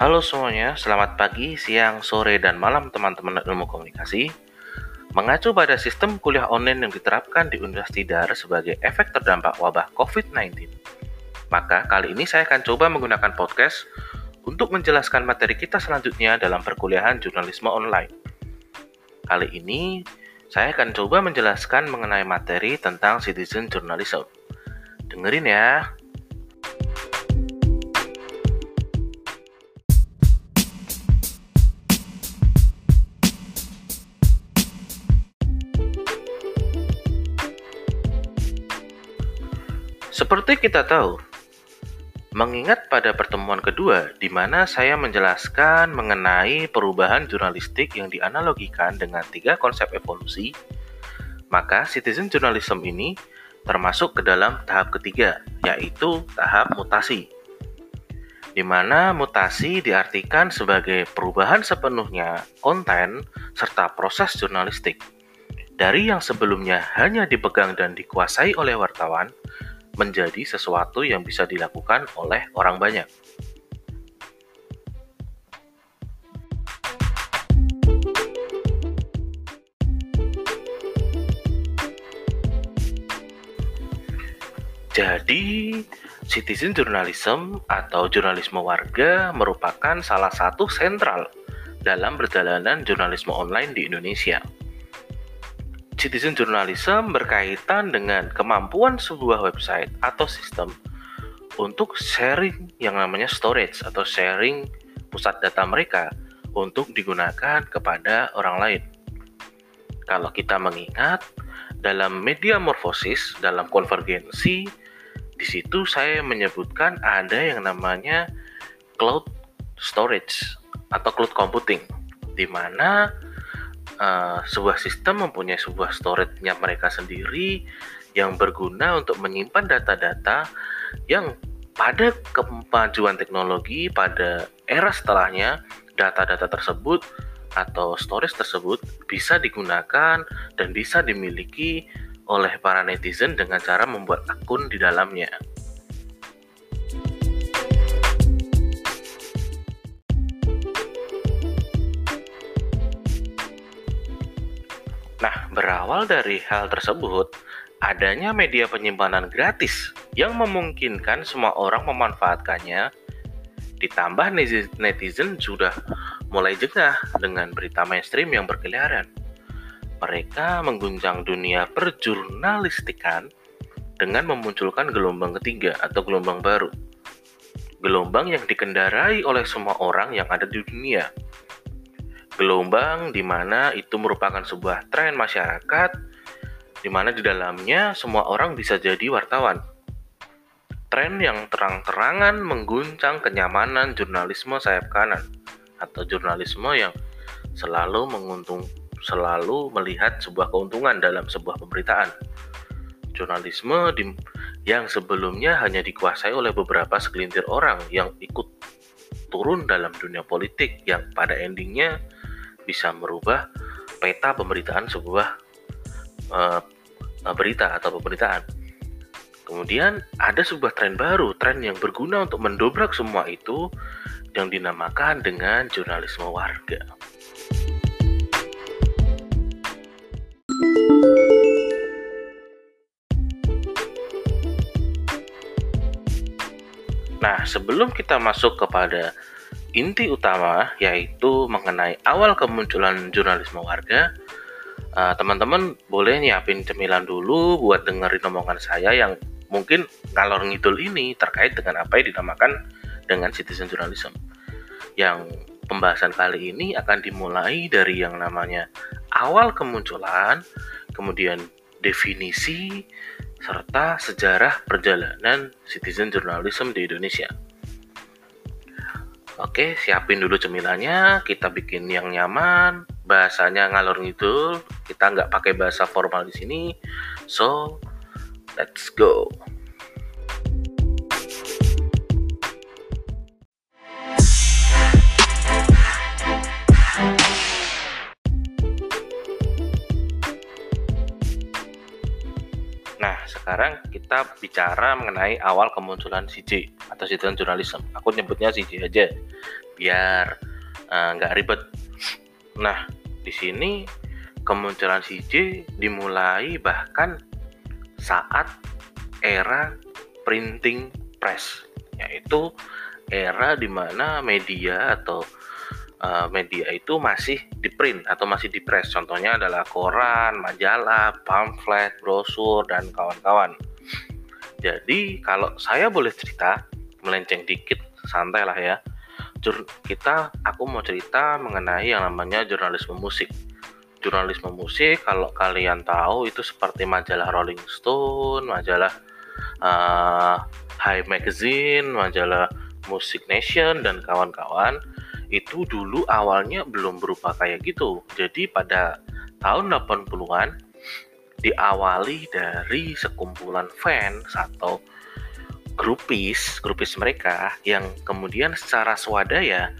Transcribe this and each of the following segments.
Halo semuanya, selamat pagi, siang, sore, dan malam teman-teman ilmu komunikasi. Mengacu pada sistem kuliah online yang diterapkan di Universitas Tidar sebagai efek terdampak wabah COVID-19, maka kali ini saya akan coba menggunakan podcast untuk menjelaskan materi kita selanjutnya dalam perkuliahan jurnalisme online. Kali ini, saya akan coba menjelaskan mengenai materi tentang citizen journalism. Dengerin ya. Seperti kita tahu, mengingat pada pertemuan kedua di mana saya menjelaskan mengenai perubahan jurnalistik yang dianalogikan dengan tiga konsep evolusi, maka citizen journalism ini termasuk ke dalam tahap ketiga, yaitu tahap mutasi. Di mana mutasi diartikan sebagai perubahan sepenuhnya konten serta proses jurnalistik dari yang sebelumnya hanya dipegang dan dikuasai oleh wartawan menjadi sesuatu yang bisa dilakukan oleh orang banyak. Jadi, citizen journalism atau jurnalisme warga merupakan salah satu sentral dalam perjalanan jurnalisme online di Indonesia citizen journalism berkaitan dengan kemampuan sebuah website atau sistem untuk sharing yang namanya storage atau sharing pusat data mereka untuk digunakan kepada orang lain. Kalau kita mengingat dalam media morfosis, dalam konvergensi, di situ saya menyebutkan ada yang namanya cloud storage atau cloud computing, di mana uh, sebuah sistem mempunyai sebuah storage-nya mereka sendiri yang berguna untuk menyimpan data-data yang pada kemajuan teknologi pada era setelahnya data-data tersebut atau storage tersebut bisa digunakan dan bisa dimiliki oleh para netizen dengan cara membuat akun di dalamnya. Nah, berawal dari hal tersebut, adanya media penyimpanan gratis yang memungkinkan semua orang memanfaatkannya, ditambah netizen sudah mulai jengah dengan berita mainstream yang berkeliaran. Mereka mengguncang dunia perjurnalistikan dengan memunculkan gelombang ketiga atau gelombang baru. Gelombang yang dikendarai oleh semua orang yang ada di dunia, gelombang di mana itu merupakan sebuah tren masyarakat di mana di dalamnya semua orang bisa jadi wartawan. Tren yang terang-terangan mengguncang kenyamanan jurnalisme sayap kanan atau jurnalisme yang selalu menguntung selalu melihat sebuah keuntungan dalam sebuah pemberitaan. Jurnalisme di, yang sebelumnya hanya dikuasai oleh beberapa segelintir orang yang ikut turun dalam dunia politik yang pada endingnya bisa merubah peta pemberitaan sebuah uh, berita atau pemberitaan. Kemudian ada sebuah tren baru, tren yang berguna untuk mendobrak semua itu yang dinamakan dengan jurnalisme warga. Nah, sebelum kita masuk kepada inti utama yaitu mengenai awal kemunculan jurnalisme warga. eh, teman-teman boleh nyiapin cemilan dulu buat dengerin omongan saya yang mungkin ngalor ngidul ini terkait dengan apa yang dinamakan dengan citizen journalism. Yang pembahasan kali ini akan dimulai dari yang namanya awal kemunculan, kemudian definisi, serta sejarah perjalanan citizen journalism di Indonesia. Oke, siapin dulu cemilannya, kita bikin yang nyaman, bahasanya ngalor ngidul, kita nggak pakai bahasa formal di sini. So, let's go. Kita bicara mengenai awal kemunculan CJ atau citizen journalism. Aku nyebutnya CJ aja biar eh, nggak uh, ribet. Nah, di sini kemunculan CJ dimulai bahkan saat era printing press, yaitu era di mana media atau uh, media itu masih di print atau masih di press. Contohnya adalah koran, majalah, pamflet, brosur, dan kawan-kawan. Jadi kalau saya boleh cerita, melenceng dikit, santai lah ya. Jur kita, aku mau cerita mengenai yang namanya jurnalisme musik. Jurnalisme musik, kalau kalian tahu itu seperti majalah Rolling Stone, majalah uh, High Magazine, majalah Music Nation dan kawan-kawan itu dulu awalnya belum berupa kayak gitu. Jadi pada tahun 80-an diawali dari sekumpulan fans atau grupis, grupis mereka yang kemudian secara swadaya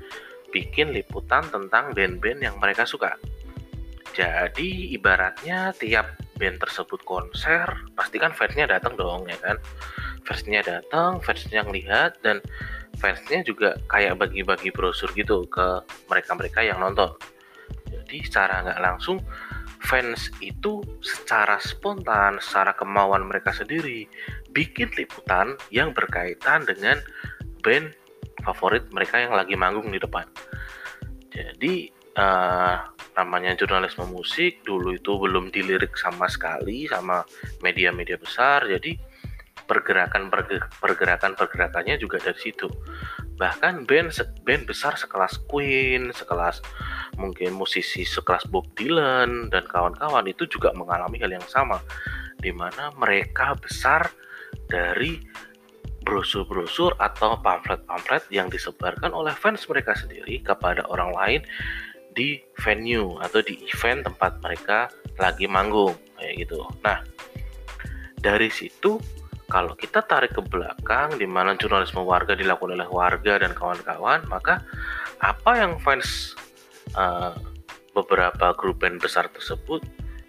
bikin liputan tentang band-band yang mereka suka. Jadi ibaratnya tiap band tersebut konser, pasti kan fansnya datang dong ya kan. Fansnya datang, fansnya ngelihat dan fansnya juga kayak bagi-bagi brosur gitu ke mereka-mereka yang nonton. Jadi secara nggak langsung fans itu secara spontan, secara kemauan mereka sendiri bikin liputan yang berkaitan dengan band favorit mereka yang lagi manggung di depan. Jadi uh, namanya jurnalisme musik dulu itu belum dilirik sama sekali sama media-media besar. Jadi pergerakan pergerakan pergerakannya juga dari situ bahkan band band besar sekelas Queen sekelas mungkin musisi sekelas Bob Dylan dan kawan-kawan itu juga mengalami hal yang sama di mana mereka besar dari brosur-brosur atau pamflet-pamflet yang disebarkan oleh fans mereka sendiri kepada orang lain di venue atau di event tempat mereka lagi manggung kayak gitu. Nah, dari situ kalau kita tarik ke belakang di mana jurnalisme warga dilakukan oleh warga dan kawan-kawan, maka apa yang fans uh, beberapa grup band besar tersebut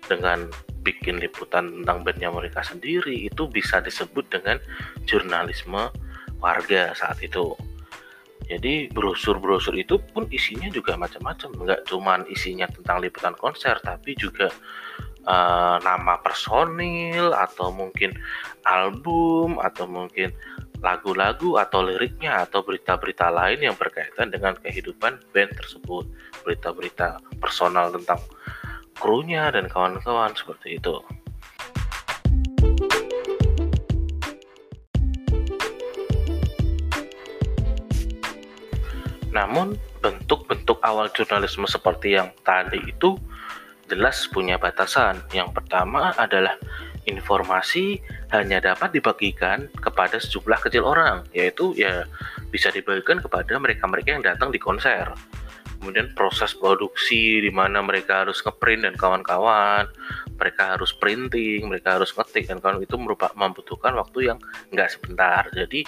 dengan bikin liputan tentang bandnya mereka sendiri itu bisa disebut dengan jurnalisme warga saat itu. Jadi brosur-brosur itu pun isinya juga macam-macam, nggak cuma isinya tentang liputan konser, tapi juga uh, nama personil atau mungkin album atau mungkin lagu-lagu atau liriknya atau berita-berita lain yang berkaitan dengan kehidupan band tersebut. Berita-berita personal tentang krunya dan kawan-kawan seperti itu. Namun bentuk-bentuk awal jurnalisme seperti yang tadi itu jelas punya batasan. Yang pertama adalah informasi hanya dapat dibagikan kepada sejumlah kecil orang, yaitu ya bisa dibagikan kepada mereka-mereka yang datang di konser. Kemudian proses produksi di mana mereka harus ngeprint dan kawan-kawan, mereka harus printing, mereka harus ngetik dan kawan itu merupakan membutuhkan waktu yang nggak sebentar. Jadi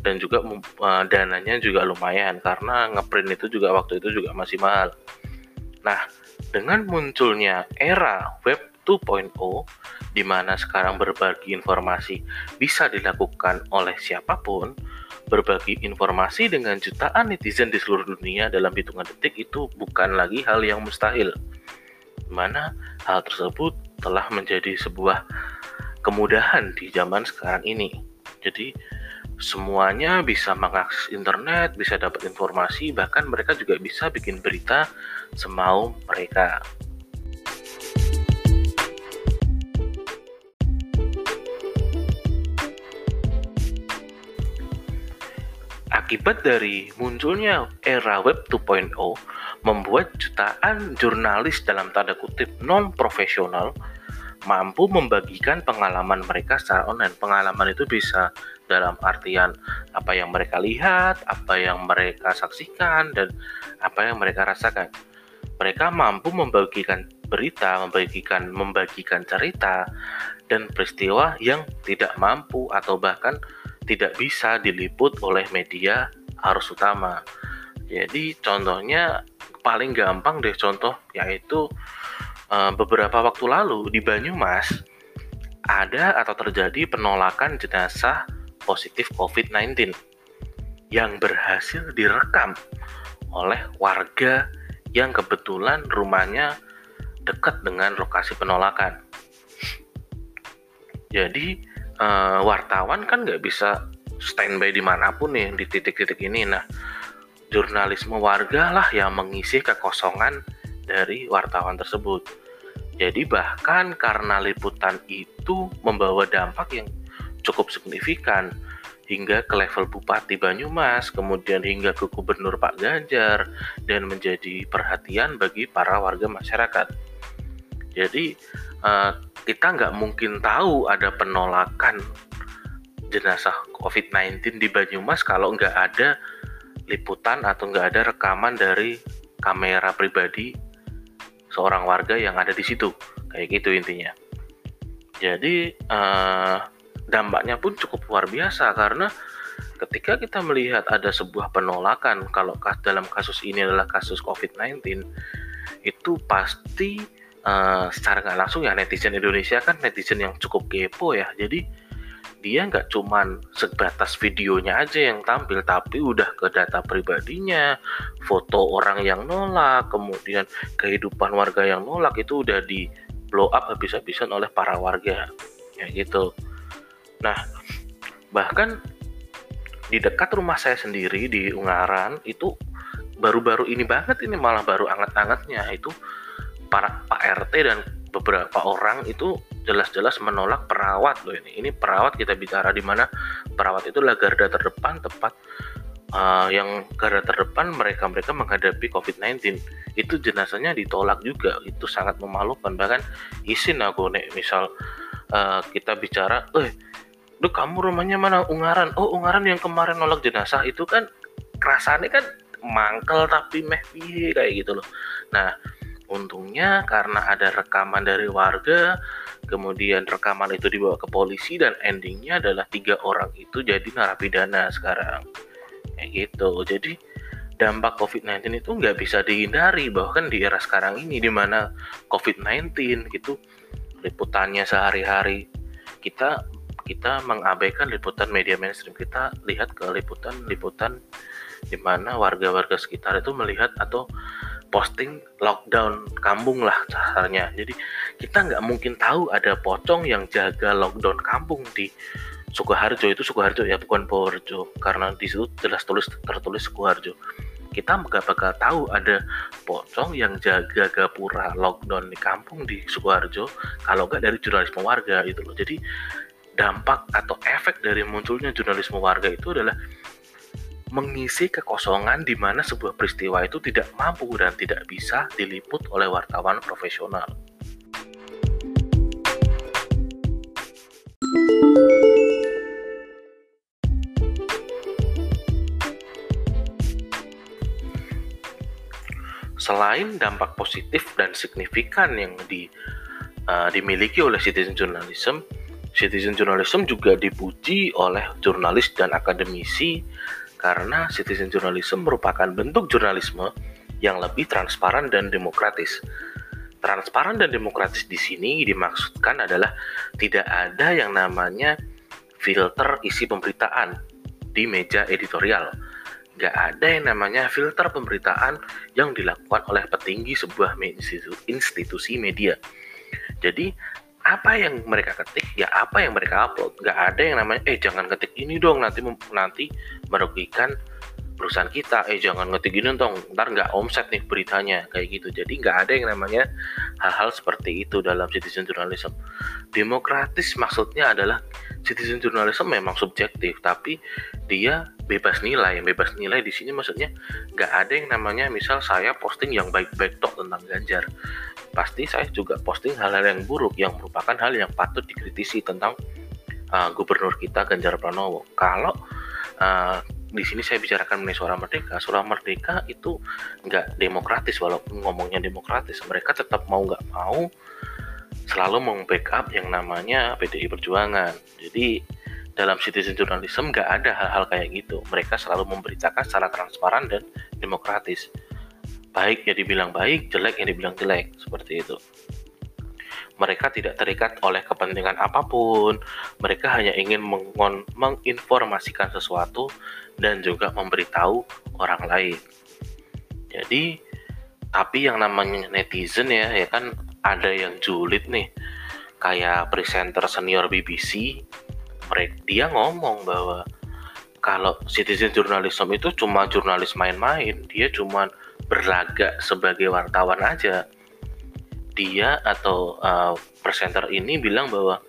dan juga uh, dananya juga lumayan karena ngeprint itu juga waktu itu juga masih mahal. Nah, dengan munculnya era web 2.0 di mana sekarang berbagi informasi bisa dilakukan oleh siapa pun, berbagi informasi dengan jutaan netizen di seluruh dunia dalam hitungan detik itu bukan lagi hal yang mustahil. Mana hal tersebut telah menjadi sebuah kemudahan di zaman sekarang ini. Jadi semuanya bisa mengakses internet, bisa dapat informasi, bahkan mereka juga bisa bikin berita semau mereka. Akibat dari munculnya era web 2.0 membuat jutaan jurnalis dalam tanda kutip non profesional mampu membagikan pengalaman mereka secara online. Pengalaman itu bisa dalam artian apa yang mereka lihat, apa yang mereka saksikan, dan apa yang mereka rasakan. Mereka mampu membagikan berita, membagikan membagikan cerita dan peristiwa yang tidak mampu atau bahkan tidak bisa diliput oleh media arus utama. Jadi contohnya paling gampang deh contoh yaitu uh, beberapa waktu lalu di Banyumas ada atau terjadi penolakan jenazah positif COVID-19 yang berhasil direkam oleh warga yang kebetulan rumahnya dekat dengan lokasi penolakan. Jadi uh, wartawan kan nggak bisa standby di mana pun nih di titik-titik ini. Nah, jurnalisme warga lah yang mengisi kekosongan dari wartawan tersebut. Jadi bahkan karena liputan itu membawa dampak yang cukup signifikan hingga ke level Bupati Banyumas, kemudian hingga ke Gubernur Pak Ganjar, dan menjadi perhatian bagi para warga masyarakat. Jadi uh, kita nggak mungkin tahu ada penolakan jenazah COVID-19 di Banyumas kalau nggak ada liputan atau nggak ada rekaman dari kamera pribadi seorang warga yang ada di situ kayak gitu intinya jadi uh, dampaknya pun cukup luar biasa karena ketika kita melihat ada sebuah penolakan kalau dalam kasus ini adalah kasus COVID-19 itu pasti uh, secara nggak langsung ya netizen Indonesia kan netizen yang cukup kepo ya. Jadi dia nggak cuman sebatas videonya aja yang tampil tapi udah ke data pribadinya foto orang yang nolak kemudian kehidupan warga yang nolak itu udah di blow up habis-habisan oleh para warga. Ya gitu nah bahkan di dekat rumah saya sendiri di Ungaran itu baru-baru ini banget ini malah baru anget-angetnya. Itu para Pak RT dan beberapa orang itu jelas-jelas menolak perawat loh ini. Ini perawat kita bicara di mana perawat itu adalah garda terdepan tepat uh, yang garda terdepan mereka-mereka menghadapi COVID-19 itu jenazahnya ditolak juga. Itu sangat memalukan. Bahkan izin aku nih misal uh, kita bicara eh Duh kamu rumahnya mana? Ungaran. Oh Ungaran yang kemarin nolak jenazah itu kan kerasanya kan mangkel tapi meh kayak gitu loh. Nah untungnya karena ada rekaman dari warga kemudian rekaman itu dibawa ke polisi dan endingnya adalah tiga orang itu jadi narapidana sekarang. Kayak gitu. Jadi dampak COVID-19 itu nggak bisa dihindari. Bahkan di era sekarang ini di mana COVID-19 gitu liputannya sehari-hari kita kita mengabaikan liputan media mainstream kita. Lihat ke liputan-liputan di mana warga-warga sekitar itu melihat atau posting lockdown kampung lah dasarnya jadi kita nggak mungkin tahu ada pocong yang jaga lockdown kampung di Sukoharjo. Itu Sukoharjo ya bukan Purworejo karena di situ jelas tulis tertulis Sukoharjo. Kita nggak bakal tahu ada pocong yang jaga gapura lockdown di kampung di Sukoharjo kalau nggak dari jurnalisme warga itu loh. Jadi dampak atau efek dari munculnya jurnalisme warga itu adalah mengisi kekosongan di mana sebuah peristiwa itu tidak mampu dan tidak bisa diliput oleh wartawan profesional. Selain dampak positif dan signifikan yang di, uh, dimiliki oleh citizen journalism, citizen journalism juga dipuji oleh jurnalis dan akademisi karena citizen journalism merupakan bentuk jurnalisme yang lebih transparan dan demokratis. Transparan dan demokratis di sini dimaksudkan adalah tidak ada yang namanya filter isi pemberitaan di meja editorial. Gak ada yang namanya filter pemberitaan yang dilakukan oleh petinggi sebuah institusi media. Jadi apa yang mereka ketik ya apa yang mereka upload. Nggak ada yang namanya eh jangan ketik ini dong nanti nanti merugikan perusahaan kita eh jangan ngetik ini dong. Ntar nggak omset nih beritanya kayak gitu. Jadi nggak ada yang namanya hal-hal seperti itu dalam citizen journalism. Demokratis maksudnya adalah citizen journalism memang subjektif tapi dia bebas nilai. Bebas nilai di sini maksudnya nggak ada yang namanya misal saya posting yang baik-baik tok tentang Ganjar. Pasti saya juga posting hal-hal yang buruk yang merupakan hal yang patut dikritisi tentang uh, gubernur kita Ganjar Pranowo. Kalau uh, di sini saya bicarakan mengenai suara merdeka, suara merdeka itu nggak demokratis walaupun ngomongnya demokratis, mereka tetap mau nggak mau selalu membackup yang namanya PDI Perjuangan. Jadi dalam citizen journalism nggak ada hal-hal kayak gitu. Mereka selalu memberitakan secara transparan dan demokratis baik yang dibilang baik, jelek yang dibilang jelek, seperti itu. Mereka tidak terikat oleh kepentingan apa pun, mereka hanya ingin menginformasikan sesuatu dan juga memberitahu orang lain. Jadi tapi yang namanya netizen ya ya kan ada yang julid nih. Kayak presenter senior BBC mereka dia ngomong bahwa kalau citizen journalism itu cuma jurnalis main-main dia cuma berlagak sebagai wartawan aja dia atau uh, presenter ini bilang bahwa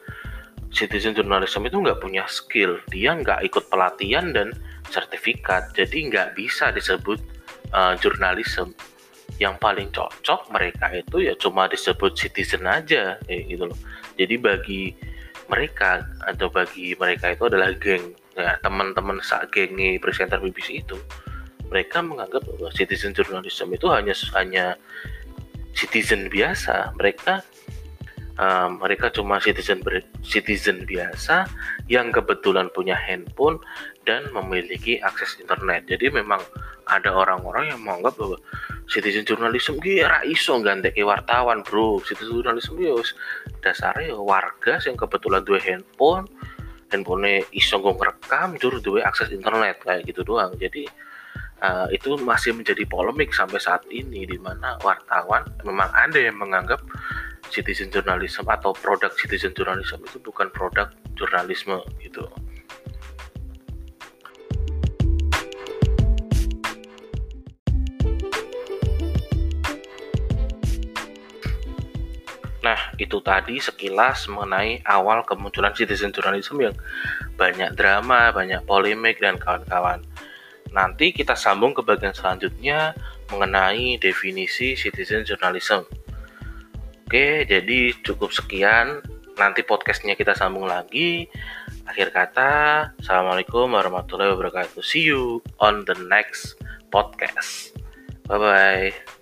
citizen journalism itu nggak punya skill. Dia nggak ikut pelatihan dan sertifikat. Jadi nggak bisa disebut uh, journalism. Yang paling cocok mereka itu ya cuma disebut citizen aja kayak gitu loh. Jadi bagi mereka atau bagi mereka itu adalah geng. Ya teman-teman saat gengi presenter BBC itu mereka menganggap bahwa citizen journalism itu hanya hanya citizen biasa mereka uh, mereka cuma citizen citizen biasa yang kebetulan punya handphone dan memiliki akses internet jadi memang ada orang-orang yang menganggap bahwa citizen journalism ki ra iso wartawan, Bro. Citizen journalism yo dasarnya warga yang kebetulan dua handphone, handphone iso nggo ngerekam, jur dua akses internet kayak gitu doang. Jadi uh, itu masih menjadi polemik sampai saat ini di mana wartawan memang ada yang menganggap citizen journalism atau produk citizen journalism itu bukan produk jurnalisme gitu. Nah, itu tadi sekilas mengenai awal kemunculan citizen journalism yang banyak drama, banyak polemik, dan kawan-kawan. Nanti kita sambung ke bagian selanjutnya mengenai definisi citizen journalism. Oke, jadi cukup sekian. Nanti podcastnya kita sambung lagi. Akhir kata, Assalamualaikum warahmatullahi wabarakatuh. See you on the next podcast. Bye-bye.